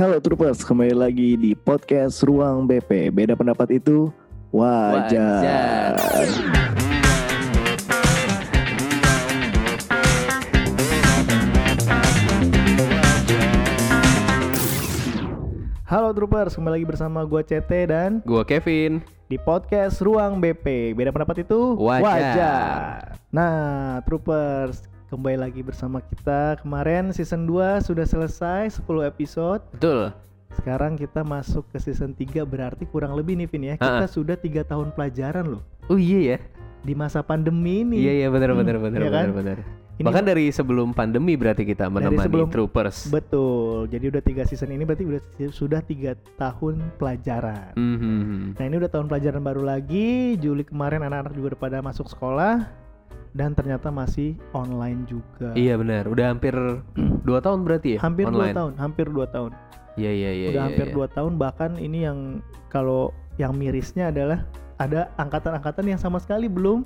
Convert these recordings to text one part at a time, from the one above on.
Halo Troopers, kembali lagi di podcast Ruang BP. Beda pendapat itu wajar. Halo Troopers, kembali lagi bersama gue CT dan Gua Kevin. di podcast Ruang BP. Beda pendapat itu Wajar. Nah, Troopers, kembali lagi bersama kita. Kemarin season 2 sudah selesai 10 episode. Betul. Sekarang kita masuk ke season 3 berarti kurang lebih nih Vin ya. Kita Ha-ha. sudah tiga tahun pelajaran loh Oh iya ya. di masa pandemi ini. Iya iya benar benar Hmm, benar benar kan? benar. Ini- Bahkan dari sebelum pandemi berarti kita menemani sebelum- troopers. Betul. Jadi udah tiga season ini berarti udah sudah tiga tahun pelajaran. Mhm. Nah ini udah tahun pelajaran baru lagi. Juli kemarin anak-anak juga udah pada masuk sekolah dan ternyata masih online juga. Iya benar. Udah hampir dua tahun berarti ya. Hampir dua tahun, hampir dua tahun. Iya iya iya. udah iya, hampir iya. dua tahun. Bahkan ini yang kalau yang mirisnya adalah ada angkatan-angkatan yang sama sekali belum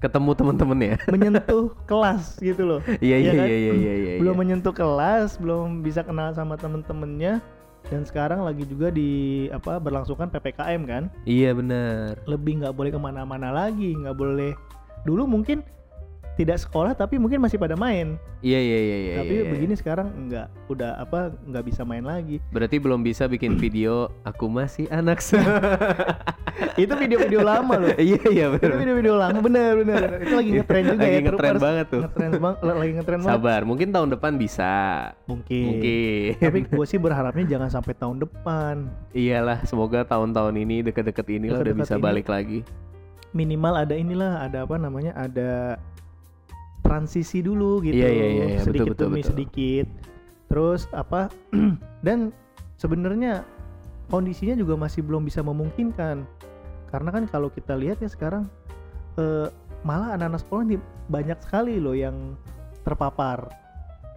Ketemu temen-temen ya. menyentuh kelas gitu loh. Iya Iya iya kan? iya iya iya. iya, belum menyentuh kelas, belum bisa kenal sama temen-temennya. Dan sekarang lagi juga di apa berlangsungkan ppkm kan, Iya benar. lebih nggak boleh ke mana-mana lagi, nggak boleh. Dulu mungkin tidak sekolah tapi mungkin masih pada main. Iya iya iya iya. tapi iya, iya. begini sekarang nggak, udah apa nggak bisa main lagi. Berarti belum bisa bikin video aku masih anak. Itu video-video lama loh. Iya iya Itu benar. video-video lama bener bener. Itu lagi ngetren juga Lagi ya. ngetren banget tuh. Ngetren banget, lagi ngetren banget. Sabar, mungkin tahun depan bisa. Mungkin. Mungkin. Tapi gue sih berharapnya jangan sampai tahun depan. Iyalah, semoga tahun-tahun ini deket-deket inilah udah bisa ini. balik lagi. Minimal ada inilah, ada apa namanya? Ada transisi dulu gitu. Iya, iya, iya, iya. Betul, Sedikit betul, demi betul. sedikit. Terus apa? dan sebenarnya kondisinya juga masih belum bisa memungkinkan. Karena kan kalau kita lihat ya sekarang eh, malah anak-anak sekolah nih banyak sekali loh yang terpapar.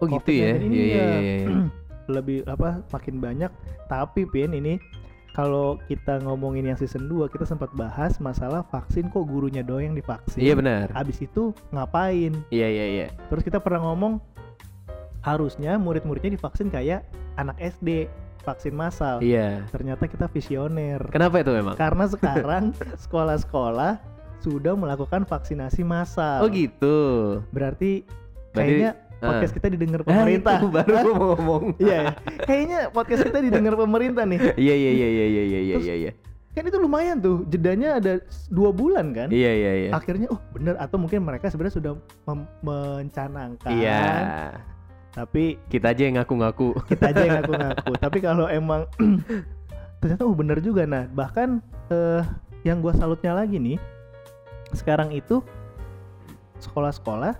Oh gitu ya? COVID-19 ini Iya iya ya. iya. iya. lebih apa makin banyak tapi Pin ini kalau kita ngomongin yang season 2 kita sempat bahas masalah vaksin kok gurunya doang yang divaksin Iya benar. habis itu ngapain Iya iya iya. terus kita pernah ngomong harusnya murid-muridnya divaksin kayak anak SD vaksin massal Iya. ternyata kita visioner Kenapa itu memang? karena sekarang sekolah-sekolah sudah melakukan vaksinasi massal Oh gitu. berarti kayaknya. Podcast kita didengar Ah, pemerintah itu baru gua mau ngomong. Iya, ya. kayaknya podcast kita didengar pemerintah nih. Iya iya iya iya iya iya iya iya. Kan itu lumayan tuh, jedanya ada dua bulan kan. Iya iya iya. Akhirnya, oh bener atau mungkin mereka sebenarnya sudah mencanangkan. Iya. Tapi Kita aja yang ngaku-ngaku. kita aja yang ngaku-ngaku. Tapi kalau emang ternyata oh bener juga. Nah bahkan eh, yang gua salutnya lagi nih, sekarang itu sekolah-sekolah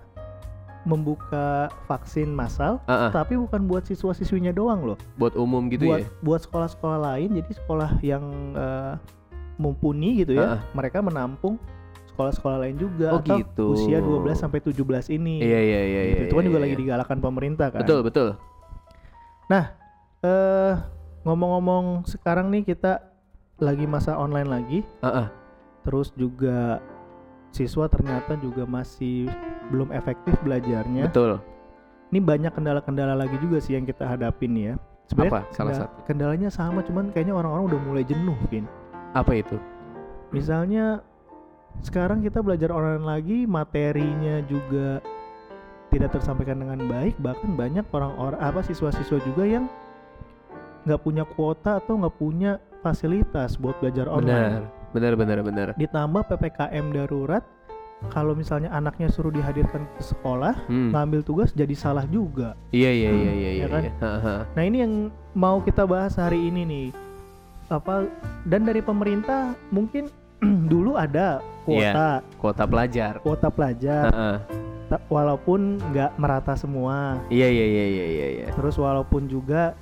membuka vaksin massal, Ah, ah, tapi bukan buat siswa-siswinya doang loh. buat umum gitu buat ya. buat sekolah-sekolah lain jadi sekolah yang eh, mumpuni gitu ya Ah, ah. mereka menampung sekolah-sekolah lain juga Oh, atau gitu. usia 12 sampai 17 ini Iya iya iya iya. itu kan iya, juga iya. lagi digalakan pemerintah kan Betul betul. eh ngomong-ngomong sekarang nih kita lagi masa online lagi Ah, ah. terus juga siswa ternyata juga masih belum efektif belajarnya Betul. ini banyak kendala-kendala lagi juga sih yang kita hadapin ya Apa? Salah kendala- satu. kendalanya sama cuman kayaknya orang-orang udah mulai jenuh Vin Apa itu? Misalnya sekarang kita belajar online lagi, materinya juga tidak tersampaikan dengan baik, bahkan banyak orang-orang apa siswa-siswa juga yang nggak punya kuota atau nggak punya fasilitas buat belajar Benar. online. Benar benar benar. Ditambah ppkm darurat, kalau misalnya anaknya suruh dihadirkan ke sekolah, Hmm. ngambil tugas jadi salah juga. Iya iya iya iya Ya iya. kan? iya. Nah ini yang mau kita bahas hari ini nih. Apa dan dari pemerintah mungkin dulu ada kuota Kuota pelajar. kuota pelajar Ha, ha. ta- walaupun nggak merata semua Iya iya iya iya iya iya. terus walaupun juga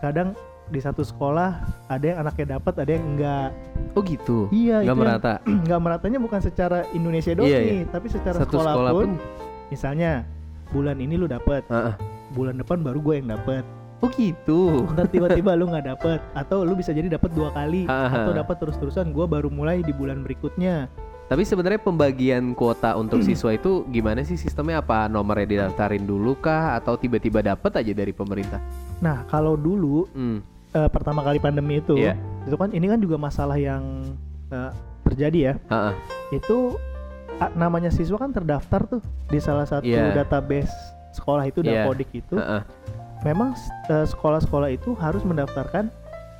kadang di satu sekolah ada yang anaknya dapat ada yang enggak Oh gitu. iya Nggak itu yang merata. nggak meratanya bukan secara Indonesia doang Iya, nih tapi secara Satu sekolah, sekolah pun, pun. misalnya bulan ini lu dapet Ha, ha. bulan depan baru gue yang dapet Oh gitu. ntar tiba-tiba lu nggak dapet atau lu bisa jadi dapet dua kali Ha, ha. atau dapat terus-terusan gue baru mulai di bulan berikutnya Tapi sebenarnya pembagian kuota untuk siswa itu gimana sih sistemnya? Apa nomornya didaftarin dulu kah atau tiba-tiba dapat aja dari pemerintah? Nah, kalau dulu Hmm. Eh, pertama kali pandemi itu, Iya. itu kan ini kan juga masalah yang eh, terjadi ya. Ha-ha. Itu ah, namanya siswa kan terdaftar tuh di salah satu Iya. database sekolah itu Iya. Dapodik itu. Ha-ha. Memang eh, sekolah-sekolah itu harus mendaftarkan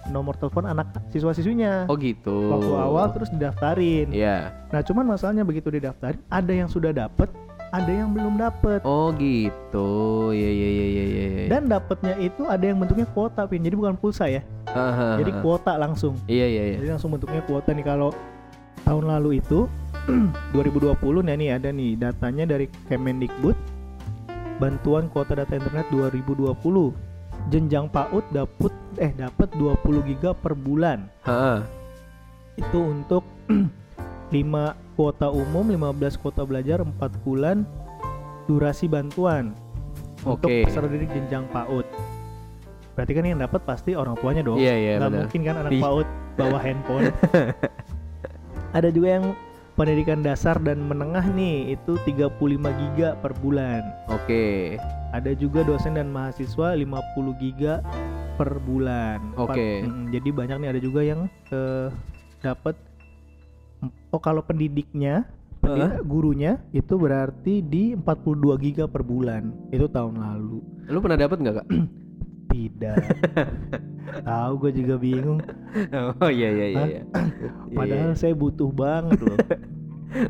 nomor telepon anak siswa-siswinya. Oh gitu. Waktu awal terus didaftarin. Iya. Nah, cuman masalahnya begitu didaftarin, ada yang sudah dapet, ada yang belum dapet. Oh gitu. Iya iya iya iya iya. Dan dapetnya itu ada yang bentuknya kuota, Pin. Jadi bukan pulsa ya. Ha-ha. Jadi kuota langsung. Iya iya iya. Jadi langsung bentuknya kuota nih kalau tahun lalu itu 2020 nah ini ada nih datanya dari Kemendikbud bantuan kuota data internet 2020 jenjang PAUD dapat eh dapat 20 giga per bulan Ha-ha. itu untuk 5 kuota umum 15 kuota belajar 4 bulan durasi bantuan untuk peserta didik jenjang PAUD berarti kan yang dapat pasti orang tuanya dong Iya iya nggak benar. mungkin kan anak. PAUD bawa handphone ada juga yang pendidikan dasar dan menengah nih itu 35 giga per bulan Oke. ada juga dosen dan mahasiswa 50 giga per bulan Oke. Mm, jadi banyak nih ada juga yang eh, dapat oh kalau pendidiknya pendi- Heeh. gurunya itu berarti di 42 giga per bulan itu tahun lalu Lu pernah dapat nggak kak? tidak tahu gue juga bingung oh iya iya iya. Hah? iya. padahal Iya, saya butuh banget loh iya.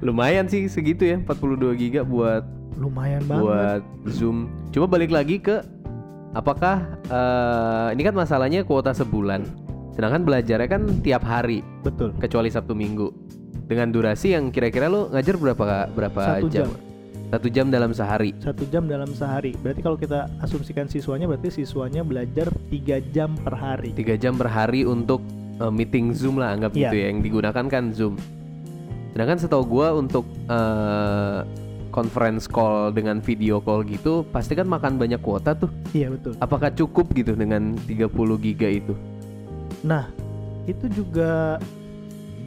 lumayan sih segitu ya 42 giga buat lumayan banget buat Zoom. Coba balik lagi ke apakah eh, ini kan masalahnya kuota sebulan. Sedangkan belajarnya kan tiap hari betul kecuali Sabtu Minggu. Dengan durasi yang kira-kira lu ngajar berapa berapa Satu jam? jam. Satu jam dalam sehari. satu jam dalam sehari berarti kalau kita asumsikan siswanya berarti siswanya belajar tiga jam per hari Tiga jam per hari untuk eh, meeting Zoom lah anggap Iya. gitu ya. Yang digunakan kan Zoom. Sedangkan setahu gua untuk eh, conference call dengan video call gitu pasti kan makan banyak kuota tuh. iya betul Apakah cukup gitu dengan 30 giga itu? nah itu juga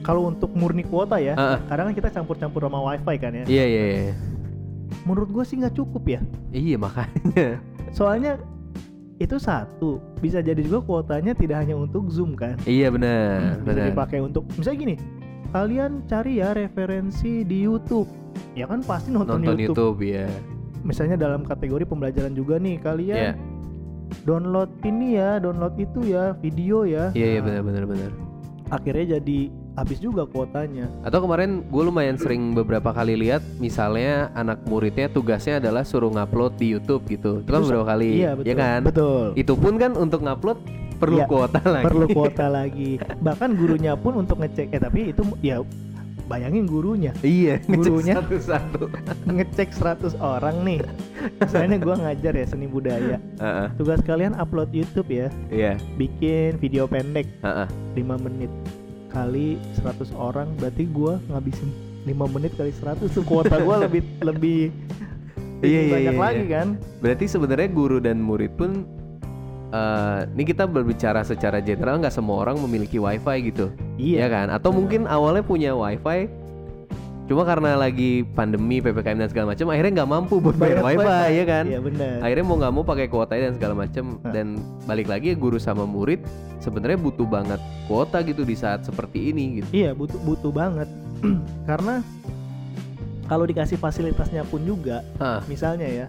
kalau untuk murni kuota ya Ah, ah. kadang kan kita campur-campur sama wifi kan ya Iya iya iya. menurut gue sih nggak cukup ya Iya makanya. soalnya itu satu bisa jadi juga kuotanya tidak hanya untuk zoom kan iya benar, bisa benar. dipakai untuk misalnya gini kalian cari ya referensi di YouTube ya kan pasti nonton, Nonton YouTube. YouTube, ya. misalnya dalam kategori pembelajaran juga nih kalian Iya. download ini ya download itu ya video ya Iya iya Nah, benar benar benar. akhirnya jadi habis juga kuotanya Atau kemarin gue lumayan sering beberapa kali lihat misalnya anak muridnya tugasnya adalah suruh ngupload di YouTube gitu. Itu kan beberapa kali, iya betul ya kan? betul Itu pun kan untuk ngupload perlu Iya, kuota lagi. perlu kuota lagi bahkan gurunya pun untuk ngecek eh tapi itu ya bayangin gurunya iya, ngecek Gurunya. satu-satu. ngecek 100 orang nih misalnya gua ngajar ya seni budaya Heeh, tugas kalian upload YouTube ya Iya, bikin video pendek heeh. 5 menit kali 100 orang berarti gua ngabisin 5 menit kali 100 tuh kuota gua lebih lebih Iya, iya, banyak iya, lagi iya. kan? Berarti sebenarnya guru dan murid pun eh ini kita berbicara secara general nggak semua orang memiliki wifi gitu, ya iya kan? Atau mungkin awalnya punya wifi, cuma karena lagi pandemi ppkm dan segala macam, akhirnya nggak mampu buat bayar Bayar wifi, wifi. ya kan? iya benar Akhirnya mau nggak mau pakai kuotanya dan segala macam. Dan balik lagi guru sama murid sebenarnya butuh banget kuota gitu di saat seperti ini gitu. Iya butuh butuh banget karena kalau dikasih fasilitasnya pun juga, Hah. misalnya ya,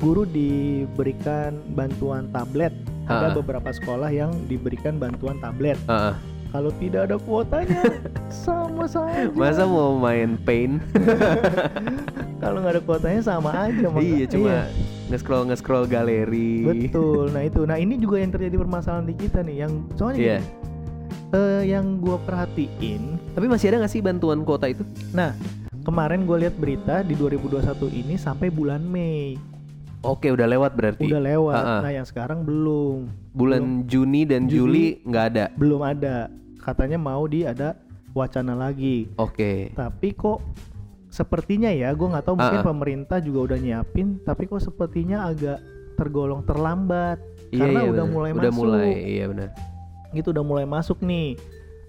guru diberikan bantuan tablet. Ada beberapa sekolah yang diberikan bantuan tablet. Kalau tidak ada kuotanya, sama saja. Masa mau main paint? Kalau nggak ada kuotanya sama aja. maka- iya, cuma nge-scroll nge-scroll galeri. Betul. Nah itu, nah ini juga yang terjadi permasalahan di kita nih. Yang soalnya Iya. gini, eh, yang gua perhatiin Tapi masih ada nggak sih bantuan kuota itu? kemarin gue lihat berita di 2021 ini sampai bulan Mei Oke, udah lewat berarti. udah lewat. Ha-ha. Nah yang sekarang belum, Bulan Juni dan. Juli nggak ada. belum ada. Katanya mau di ada wacana lagi. Oke. Tapi kok sepertinya ya, gue nggak tahu mungkin Ha-ha. pemerintah juga udah nyiapin. Tapi kok sepertinya agak tergolong terlambat. Iya, Karena iya, udah benar. mulai udah masuk. mulai, iya benar. Gitu udah mulai masuk nih.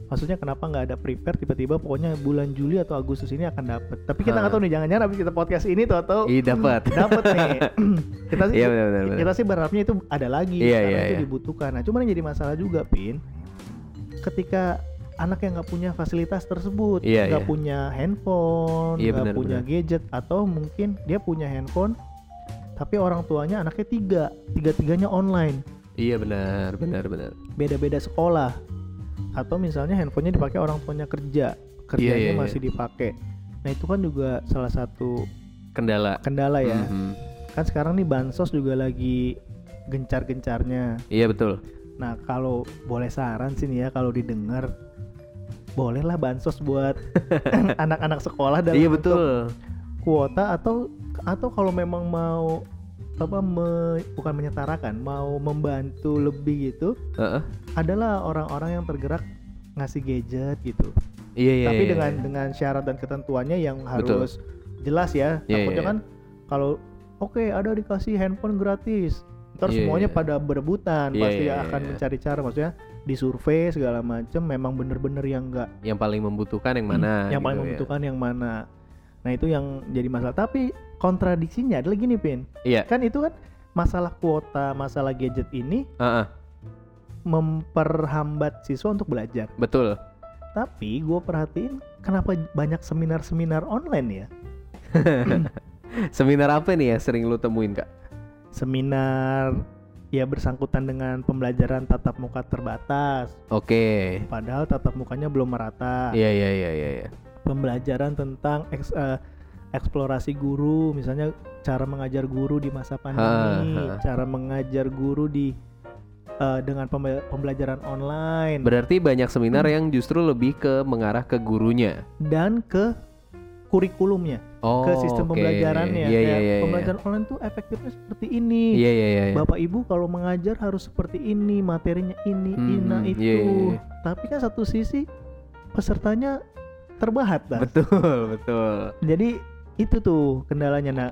maksudnya kenapa nggak ada prepare tiba-tiba pokoknya bulan Juli atau Agustus ini akan dapet tapi kita nggak Ah. tahu nih jangan-jangan habis kita podcast ini tuh atau Iya dapat. dapet nih kita sih Iya benar. benar. kita sih berharapnya itu ada lagi Iya, karena iya, itu iya. dibutuhkan nah cuman yang jadi masalah juga pin ketika anak yang nggak punya fasilitas tersebut Iya, nggak iya. punya handphone Iya, nggak benar, punya benar. gadget atau mungkin dia punya handphone tapi orang tuanya anaknya tiga tiga tiganya online Iya benar benar benar. beda-beda sekolah atau misalnya handphonenya dipakai orang tuanya kerja kerjanya iya, iya. masih dipakai nah itu kan juga salah satu Kendala. kendala ya Mhm. kan sekarang nih bansos juga lagi gencar-gencarnya Iya betul. Nah kalau boleh saran sih nih ya kalau didengar bolehlah bansos buat anak-anak sekolah dalam Iya betul. kuota atau atau kalau memang mau apa me- bukan menyetarakan mau membantu lebih gitu Heeh. adalah orang-orang yang tergerak ngasih gadget gitu. Iya iya. Tapi iya, dengan iya. dengan syarat dan ketentuannya yang Betul. harus jelas ya. Iya, Takutnya iya, kan kalau oke ada dikasih handphone gratis, ntar Iya, semuanya iya. pada berebutan, Iya, pasti iya, akan iya. mencari cara maksudnya disurvei segala macam memang bener-bener yang enggak yang paling membutuhkan yang mana? yang paling gitu ya. membutuhkan yang mana. Nah, itu yang jadi masalah. Tapi kontradiksinya adalah gini, Pin. Iya. Kan itu kan masalah kuota, masalah gadget ini Heeh, memperhambat siswa untuk belajar. betul. Tapi gue perhatiin kenapa banyak seminar-seminar online ya? Seminar apa nih ya sering lu temuin kak? Seminar ya bersangkutan dengan pembelajaran tatap muka terbatas. Oke. Padahal tatap mukanya belum merata. Iya iya iya iya. iya. Pembelajaran tentang eks- eh, eksplorasi guru, misalnya cara mengajar guru di masa pandemi, Ha, ha. cara mengajar guru di eh, dengan pembe- pembelajaran online Berarti banyak seminar Hmm. yang justru lebih ke mengarah ke gurunya. dan ke kurikulumnya. Oh. ke sistem oke. pembelajarannya. Iya Kayak iya iya. pembelajaran online tuh efektifnya seperti ini. Iya iya iya. iya. Bapak Ibu kalau mengajar harus seperti ini, materinya ini, Hmm, ina itu. iya, iya, iya. Tapi kan satu sisi pesertanya terbatas. Betul betul. Jadi itu tuh kendalanya. Nah,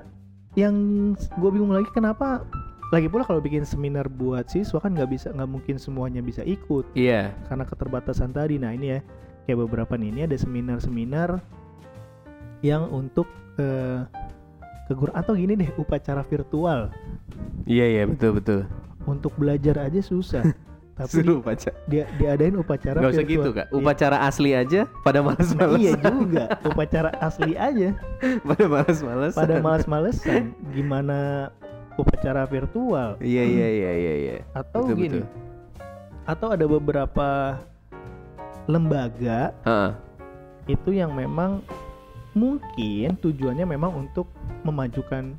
yang gue bingung lagi kenapa lagi pula kalau bikin seminar buat siswa kan nggak bisa nggak mungkin semuanya bisa ikut Iya. karena keterbatasan tadi. Nah ini ya kayak beberapa nih ini ada seminar-seminar yang untuk eh, kegur atau gini deh upacara virtual Iya iya betul betul. untuk belajar aja susah. Tapi Seru baca. dia diadain upacara Gak usah virtual. gitu kak. Iya. Upacara asli aja pada Nah, males-malesan. iya juga upacara asli aja pada males-malesan. pada malas-malesan gimana upacara virtual Iya iya iya iya iya. atau Betul, gini betul. atau ada beberapa lembaga Heeh. itu yang memang mungkin tujuannya memang untuk memajukan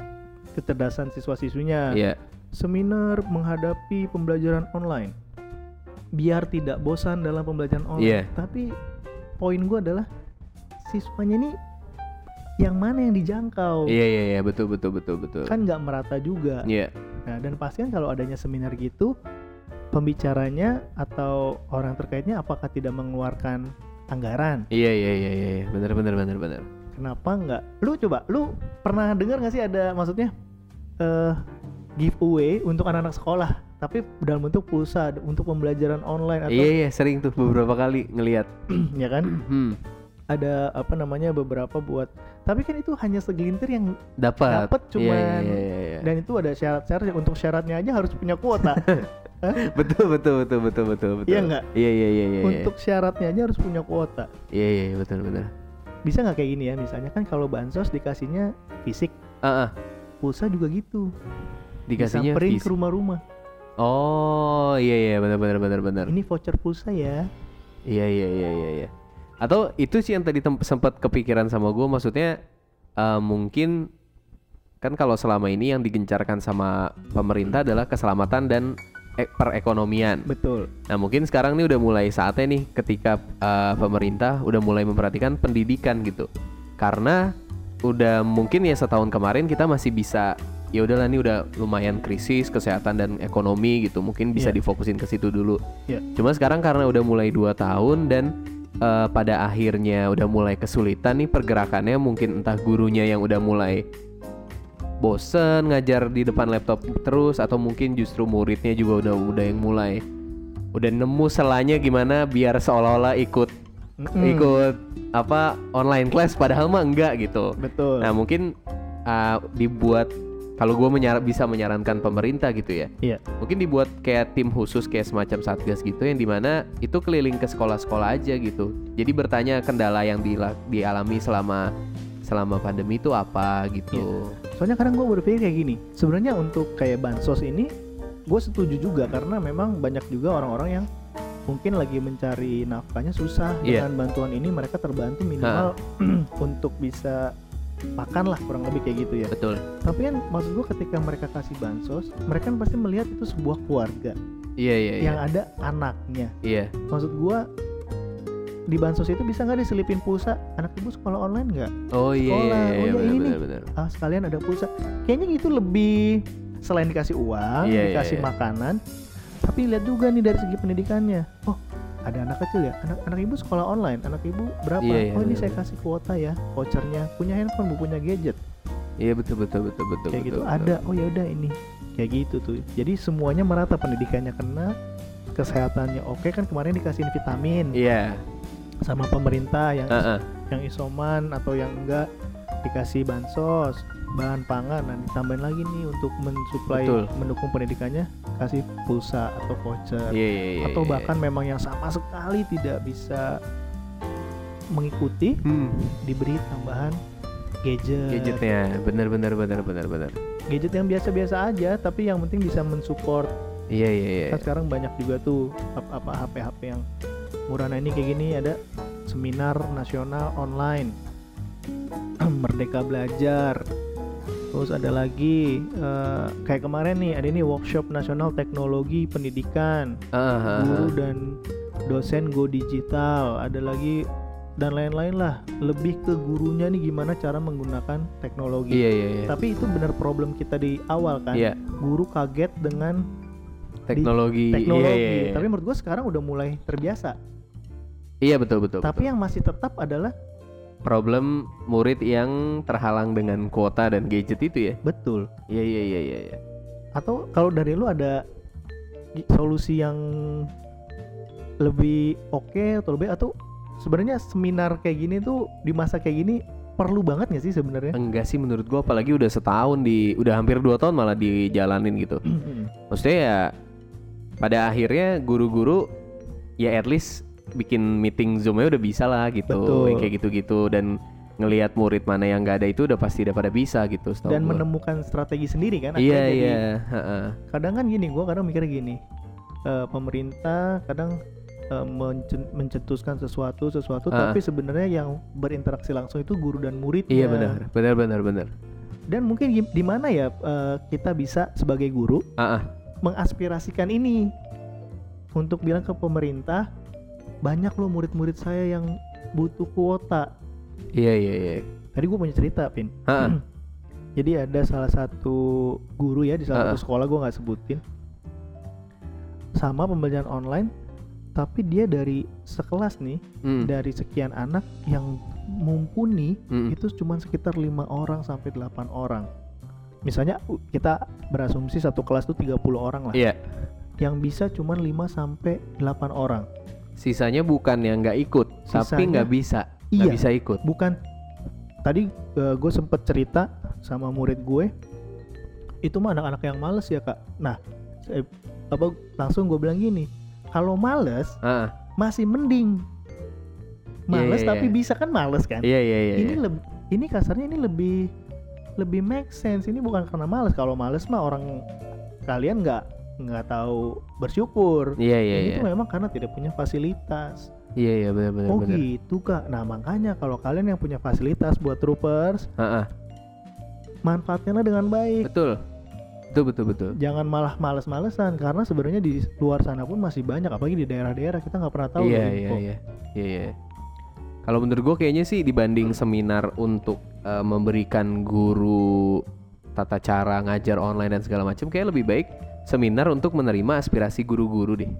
kecerdasan siswa-siswinya. Iya. Seminar menghadapi pembelajaran online. Biar tidak bosan dalam pembelajaran online. Tapi poin gua adalah siswanya ini yang mana yang dijangkau? Iya iya iya betul betul betul betul. Kan nggak merata juga. Iya. Nah, dan pasti kan kalau adanya seminar gitu, pembicaranya atau orang terkaitnya apakah tidak mengeluarkan anggaran? Iya iya iya iya iya. benar benar benar benar. Kenapa nggak lu coba lu pernah dengar nggak sih ada maksudnya eh giveaway untuk anak-anak sekolah tapi dalam bentuk pulsa untuk pembelajaran online atau Iya iya sering tuh beberapa kali ngelihat. ya kan Hmm. ada apa namanya beberapa buat tapi kan itu hanya segelintir yang Dapat. Dapet Iya, cuman- iya, iya, iya. dan itu ada syarat-syarat untuk syaratnya aja harus punya kuota betul betul betul betul betul betul. Iya nggak? Iya iya iya iya. untuk syaratnya aja harus punya kuota Iya iya iya, betul betul. Bisa nggak kayak gini ya misalnya kan kalau bansos dikasihnya fisik Ah ah. pulsa juga gitu Dikasihnya Disamperin fisik. ke rumah-rumah Oh iya iya benar benar benar benar. ini voucher pulsa ya Iya iya iya iya iya. Atau itu sih yang tadi sempat kepikiran sama gue maksudnya eh, mungkin kan kalau selama ini yang digencarkan sama pemerintah adalah keselamatan dan perekonomian. betul Nah mungkin sekarang nih udah mulai saatnya nih ketika eh, pemerintah udah mulai memperhatikan pendidikan gitu. Karena udah mungkin ya setahun kemarin kita masih bisa ya udahlah nih udah lumayan krisis kesehatan dan ekonomi gitu. Mungkin bisa Iya. difokusin ke situ dulu. Iya. Cuma sekarang karena udah mulai dua tahun dan eh, pada akhirnya udah mulai kesulitan nih pergerakannya mungkin entah gurunya yang udah mulai bosen ngajar di depan laptop terus atau mungkin justru muridnya juga udah udah yang mulai udah nemu selanya gimana biar seolah-olah ikut Mm-mm. ikut apa online class padahal mah enggak gitu. betul Nah mungkin uh, dibuat kalau gue menyar bisa menyarankan pemerintah gitu ya, iya mungkin dibuat kayak tim khusus kayak semacam satgas gitu yang di mana itu keliling ke sekolah-sekolah aja gitu. Jadi bertanya kendala yang dialami selama selama pandemi itu apa gitu. soalnya kadang gue berpikir kayak gini sebenarnya untuk kayak bansos ini gue setuju juga karena memang banyak juga orang-orang yang mungkin lagi mencari nafkahnya susah Iya. dengan bantuan ini mereka terbantu minimal untuk bisa makan lah kurang lebih kayak gitu ya Betul. tapi kan maksud gue ketika mereka kasih bansos mereka kan pasti melihat itu sebuah keluarga Iya iya iya. yang ada anaknya Iya. maksud gue di bansos itu bisa nggak diselipin pulsa? Anak ibu sekolah online nggak? Oh iya Sekolah. iya, Oh, iya ya benar ini. ah sekalian ada pulsa. Kayaknya itu lebih selain dikasih uang Iya, iya, dikasih iya. makanan. Tapi lihat juga nih dari segi pendidikannya. Oh ada anak kecil ya? Anak anak ibu sekolah online. Anak ibu berapa? Iya, iya, oh ini benar, saya kasih kuota ya. Vouchernya. Punya handphone bu punya gadget. Iya betul betul betul betul kayak betul. gitu. betul. ada. oh ya udah ini. Kayak gitu tuh. Jadi semuanya merata. Pendidikannya kena kesehatannya oke. Kan kemarin dikasihin vitamin. Iya. Sama pemerintah yang Heeh. yang isoman atau yang enggak dikasih bansos bahan pangan nah ditambahin lagi nih untuk mensuplai Betul. mendukung pendidikannya kasih pulsa atau voucher Iya iya iya. atau iya, bahkan memang yang sama sekali tidak bisa mengikuti iya. hmm, diberi tambahan gadget gadgetnya benar benar benar benar benar. gadget yang biasa-biasa aja tapi yang penting bisa mensupport Iya iya iya. kan sekarang banyak juga tuh ap- apa HP-HP yang murah nah ini kayak gini ada seminar nasional online Merdeka Belajar terus ada lagi eh, kayak kemarin nih ada ini workshop nasional teknologi pendidikan ah, guru ah. dan dosen go digital ada lagi dan lain-lain lah lebih ke gurunya nih gimana cara menggunakan teknologi Iya iya iya. tapi itu benar problem kita di awal kan Iya. guru kaget dengan Teknologi. teknologi. Iya, iya, iya. Tapi menurut gue sekarang udah mulai terbiasa. Iya betul betul. Tapi betul. yang masih tetap adalah problem murid yang terhalang dengan kuota dan gadget itu ya. betul. Iya iya iya iya. iya. Atau kalau dari lu ada solusi yang lebih oke atau lebih atau sebenarnya seminar kayak gini tuh di masa kayak gini perlu banget gak sih sebenarnya? Enggak sih menurut gua apalagi udah setahun di udah hampir dua tahun malah dijalanin gitu. Maksudnya ya pada akhirnya guru-guru ya at least bikin meeting zoomnya udah bisa lah gitu, Betul. yang kayak gitu-gitu dan ngelihat murid mana yang nggak ada itu udah pasti udah pada bisa gitu. Dan gua. menemukan strategi sendiri kan? Iya jadi- iya. heeh. Kadang kan gini, gue kadang mikirnya gini, eh, pemerintah kadang eh, mencetuskan sesuatu sesuatu, Ah. tapi sebenarnya yang berinteraksi langsung itu guru dan murid. Iya benar benar benar benar. Dan mungkin di mana ya eh, kita bisa sebagai guru Ah, ah. mengaspirasikan ini untuk bilang ke pemerintah banyak loh murid-murid saya yang butuh kuota. Iya iya iya. Tadi gue punya cerita, Pin. Heeh. Jadi ada salah satu guru ya di salah Ah. satu sekolah gue nggak sebutin sama pembelajaran online, tapi dia dari sekelas nih Hmm, dari sekian anak yang mumpuni hmm. itu cuma sekitar lima orang sampai 8 orang. Misalnya u- kita berasumsi satu kelas tuh 30 orang lah. Iya. Yang bisa cuma 5 sampai 8 orang. Sisanya bukan yang nggak ikut, tapi Sisanya- nggak bisa, nggak Iya. bisa ikut. Bukan tadi gue sempet cerita sama murid gue itu mah anak-anak yang males ya kak. Nah, saya, apa langsung gue bilang gini, kalau males Ah, masih mending. Males iya, tapi iya. bisa kan males kan? iya iya iya. ini iya. leb- ini kasarnya ini lebih lebih make sense. Ini bukan karena males. Kalau males mah orang kalian nggak nggak tahu bersyukur. Iya iya ini iya. tuh memang karena tidak punya fasilitas. Iya iya benar benar Oh benar. gitu kak. Nah makanya kalau kalian yang punya fasilitas buat troopers, ah. manfaatkanlah dengan baik. Betul. Betul betul betul. Jangan malah males-malesan karena sebenarnya di luar sana pun masih banyak, apalagi di daerah-daerah kita nggak pernah tahu. Iya iya iya. Iya iya. Kalau menurut gue kayaknya sih dibanding seminar untuk eh, memberikan guru tata cara ngajar online dan segala macam kayak lebih baik seminar untuk menerima aspirasi guru-guru deh.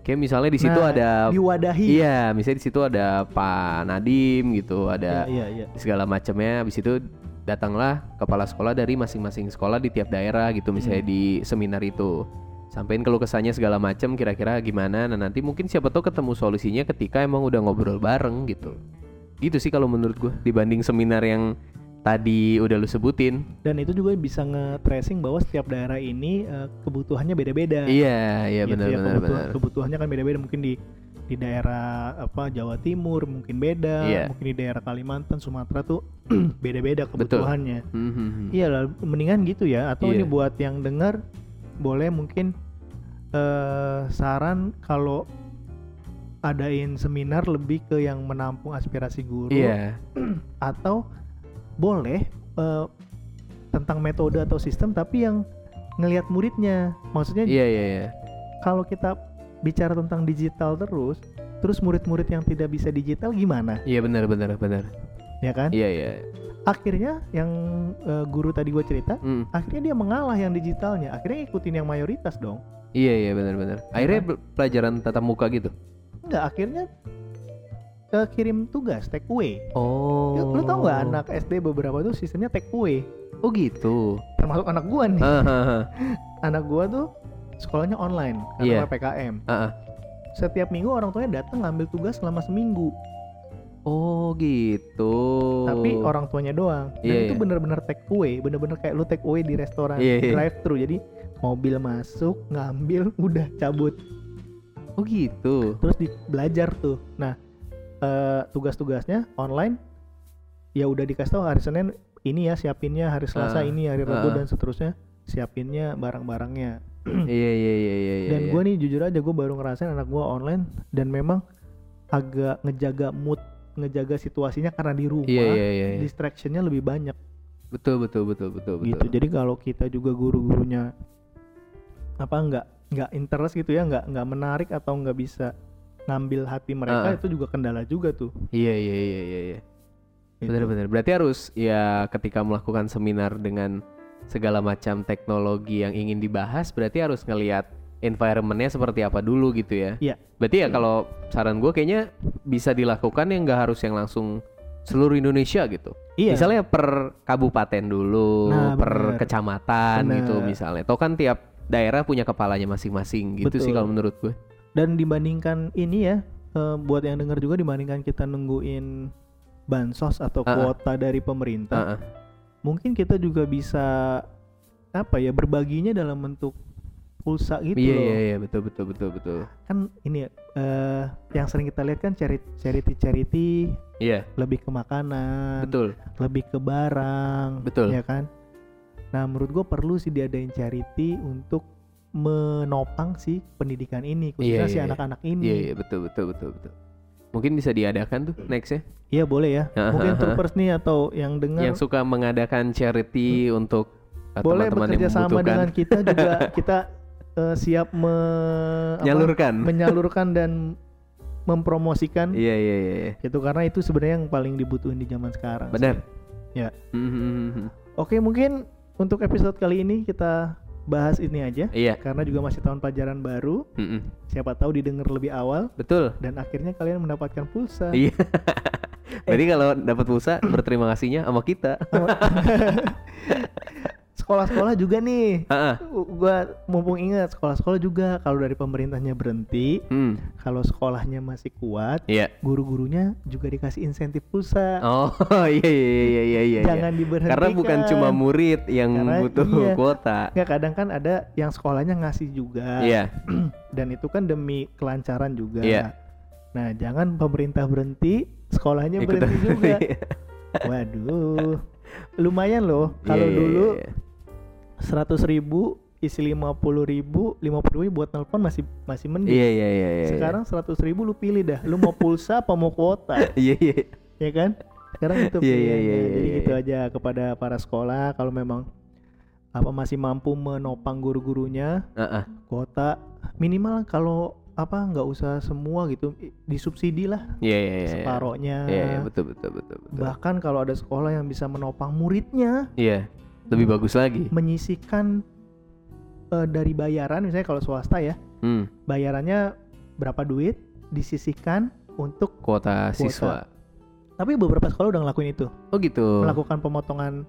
Kayak misalnya di situ Nah, ada Diwadahi. Iya, misalnya di situ ada Pak Nadim gitu, ada Iya, iya, iya. segala macamnya. Habis itu datanglah kepala sekolah dari masing-masing sekolah di tiap daerah gitu, misalnya Hmm. di seminar itu. sampein keluh kesahnya segala macam kira-kira gimana nah nanti mungkin siapa tahu ketemu solusinya ketika emang udah ngobrol bareng gitu gitu sih kalau menurut gue dibanding seminar yang tadi udah lu sebutin. Dan itu juga bisa nge-tracing bahwa setiap daerah ini eh, kebutuhannya beda-beda. Iya iya gitu benar ya, benar kebutuhan- benar. kebutuhannya kan beda-beda. Mungkin di di daerah apa Jawa Timur mungkin beda. Iya. mungkin di daerah Kalimantan Sumatera tuh beda-beda kebutuhannya. Hmm, hmm, hmm. iya lah mendingan gitu ya. Atau Iya. ini buat yang dengar boleh mungkin eh saran kalau adain seminar lebih ke yang menampung aspirasi guru iya. atau boleh eh, tentang metode atau sistem tapi yang ngelihat muridnya. Maksudnya iya iya iya. kalau kita bicara tentang digital terus terus murid-murid yang tidak bisa digital gimana? Iya benar benar benar. Ya kan? Iya iya. Akhirnya yang eh, guru tadi gue cerita Hmm, akhirnya dia mengalah yang digitalnya. Akhirnya ikutin yang mayoritas dong. Iya iya benar benar. Akhirnya be- pelajaran tatap muka gitu? Enggak akhirnya eh, kirim tugas take away. Oh Ya, lu tau nggak anak SD beberapa tuh sistemnya take away? Oh gitu. Termasuk anak gua nih. Anak gua tuh sekolahnya online karena PPKM Ah, ah. setiap minggu orang tuanya datang ngambil tugas selama seminggu. Oh gitu. Tapi orang tuanya doang. Dan Iya, itu iya. bener-bener take away bener-bener kayak lu take away di restoran Iya, iya. drive thru jadi mobil masuk ngambil udah cabut. Oh gitu. Terus di belajar tuh. Nah eh, tugas-tugasnya online ya udah dikasih tahu hari Senin ini ya siapinnya hari Selasa Ah, ini hari Rabu ah. dan seterusnya siapinnya barang-barangnya iya iya iya iya iya dan iya. gue nih jujur aja gue baru ngerasain anak gue online dan memang agak ngejaga mood ngejaga situasinya karena di rumah iya iya iya iya. distractionnya lebih banyak betul betul betul betul betul gitu jadi kalau kita juga guru-gurunya apa nggak nggak interest gitu ya nggak nggak menarik atau nggak bisa ngambil hati mereka Ah. itu juga kendala juga tuh iya iya iya iya iya Gitu. benar-benar berarti harus ya ketika melakukan seminar dengan segala macam teknologi yang ingin dibahas berarti harus ngelihat environmentnya seperti apa dulu gitu ya Iya. berarti ya kalau saran gue kayaknya bisa dilakukan yang nggak harus yang langsung seluruh Indonesia gitu iya misalnya per kabupaten dulu Nah, per bener. kecamatan gitu Bener. misalnya Toh kan tiap daerah punya kepalanya masing-masing gitu sih Betul. kalau menurut gue dan dibandingkan ini ya eh, buat yang dengar juga dibandingkan kita nungguin bansos atau ah. kuota dari pemerintah Ah, ah. mungkin kita juga bisa apa ya berbaginya dalam bentuk pulsa gitu iya loh iya iya betul betul betul betul kan ini ya, eh yang sering kita lihat kan charity charity charity iya lebih ke makanan betul lebih ke barang Betul. ya kan nah menurut gue perlu sih diadain charity untuk menopang si pendidikan ini khususnya Iya, si iya, anak-anak ini Iya iya betul betul betul betul. Mungkin bisa diadakan tuh next ya. Iya, boleh ya mungkin troopers nih atau yang dengar Yang suka mengadakan charity untuk uh, boleh teman-teman yang bekerja sama dengan kita juga kita eh, siap me, apa, Nyalurkan. menyalurkan dan mempromosikan Iya iya iya. iya. itu karena itu sebenarnya yang paling dibutuhin di zaman sekarang. Benar. Ya. Mhm. Oke, mungkin untuk episode kali ini kita bahas ini aja Iya. karena juga masih tahun pelajaran baru. Mhm. Siapa tahu didengar lebih awal Betul. dan akhirnya kalian mendapatkan pulsa. Iya. Berarti kalau dapat pulsa berterima kasihnya sama kita. Sekolah-sekolah juga nih. Heeh. Gua mumpung ingat sekolah-sekolah juga kalau dari pemerintahnya berhenti, Hmm. kalau sekolahnya masih kuat, Iya. guru-gurunya juga dikasih insentif pulsa. Oh iya iya iya iya iya. iya. Jangan diberhentikan. Karena bukan cuma murid yang Karena butuh iya. kuota. Nggak kadang kan ada yang sekolahnya ngasih juga. Iya. Dan itu kan demi kelancaran juga. Iya. Nah, jangan pemerintah berhenti, sekolahnya Ikutan. berhenti juga. Waduh. Lumayan loh. Kalau Iya, iya, dulu iya, iya. Seratus ribu isi lima puluh ribu, lima puluh ribu buat nelpon masih masih mending. Iya iya iya iya. Sekarang seratus ribu lu pilih dah, lu mau pulsa apa mau kuota, Iya iya. ya kan? Sekarang itu Iya, iya, pilihannya. iya, Jadi iya, gitu iya. aja kepada para sekolah kalau memang apa masih mampu menopang guru-gurunya, Heeh. kuota minimal kalau apa nggak usah semua gitu disubsidi lah Iya iya iya. separohnya. Iya iya betul betul betul betul. Bahkan kalau ada sekolah yang bisa menopang muridnya Iya. Lebih bagus lagi. menyisihkan eh, dari bayaran misalnya kalau swasta ya, Hmm. bayarannya berapa duit disisihkan untuk Kuota siswa. tapi beberapa sekolah udah ngelakuin itu Oh gitu. melakukan pemotongan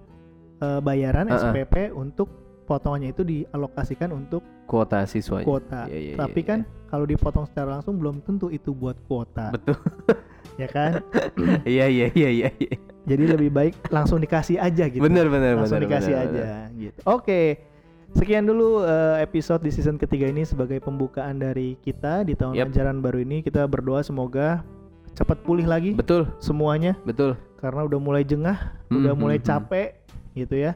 eh, bayaran Uh-uh. SPP untuk potongannya itu dialokasikan untuk Kuota siswanya. kuota. Iya, iya, Tapi iya, kan kalau dipotong secara langsung belum tentu itu buat kuota, Betul. ya kan? Iya iya iya iya. iya. Jadi lebih baik langsung dikasih aja gitu. Bener bener langsung bener. dikasih bener, aja bener. gitu. Oke. Sekian dulu eh, episode di season ketiga ini sebagai pembukaan dari kita di tahun Yap. ajaran baru ini. Kita berdoa semoga cepat pulih lagi Betul semuanya betul. karena udah mulai jengah, Hmm, udah hmm, mulai hmm. capek gitu ya.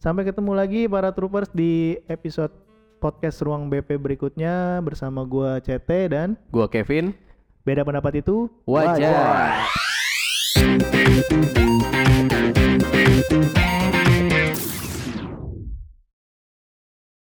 Sampai ketemu lagi para troopers di episode podcast Ruang BP berikutnya bersama gua CT dan Gua Kevin. Beda pendapat itu wajar. wajar.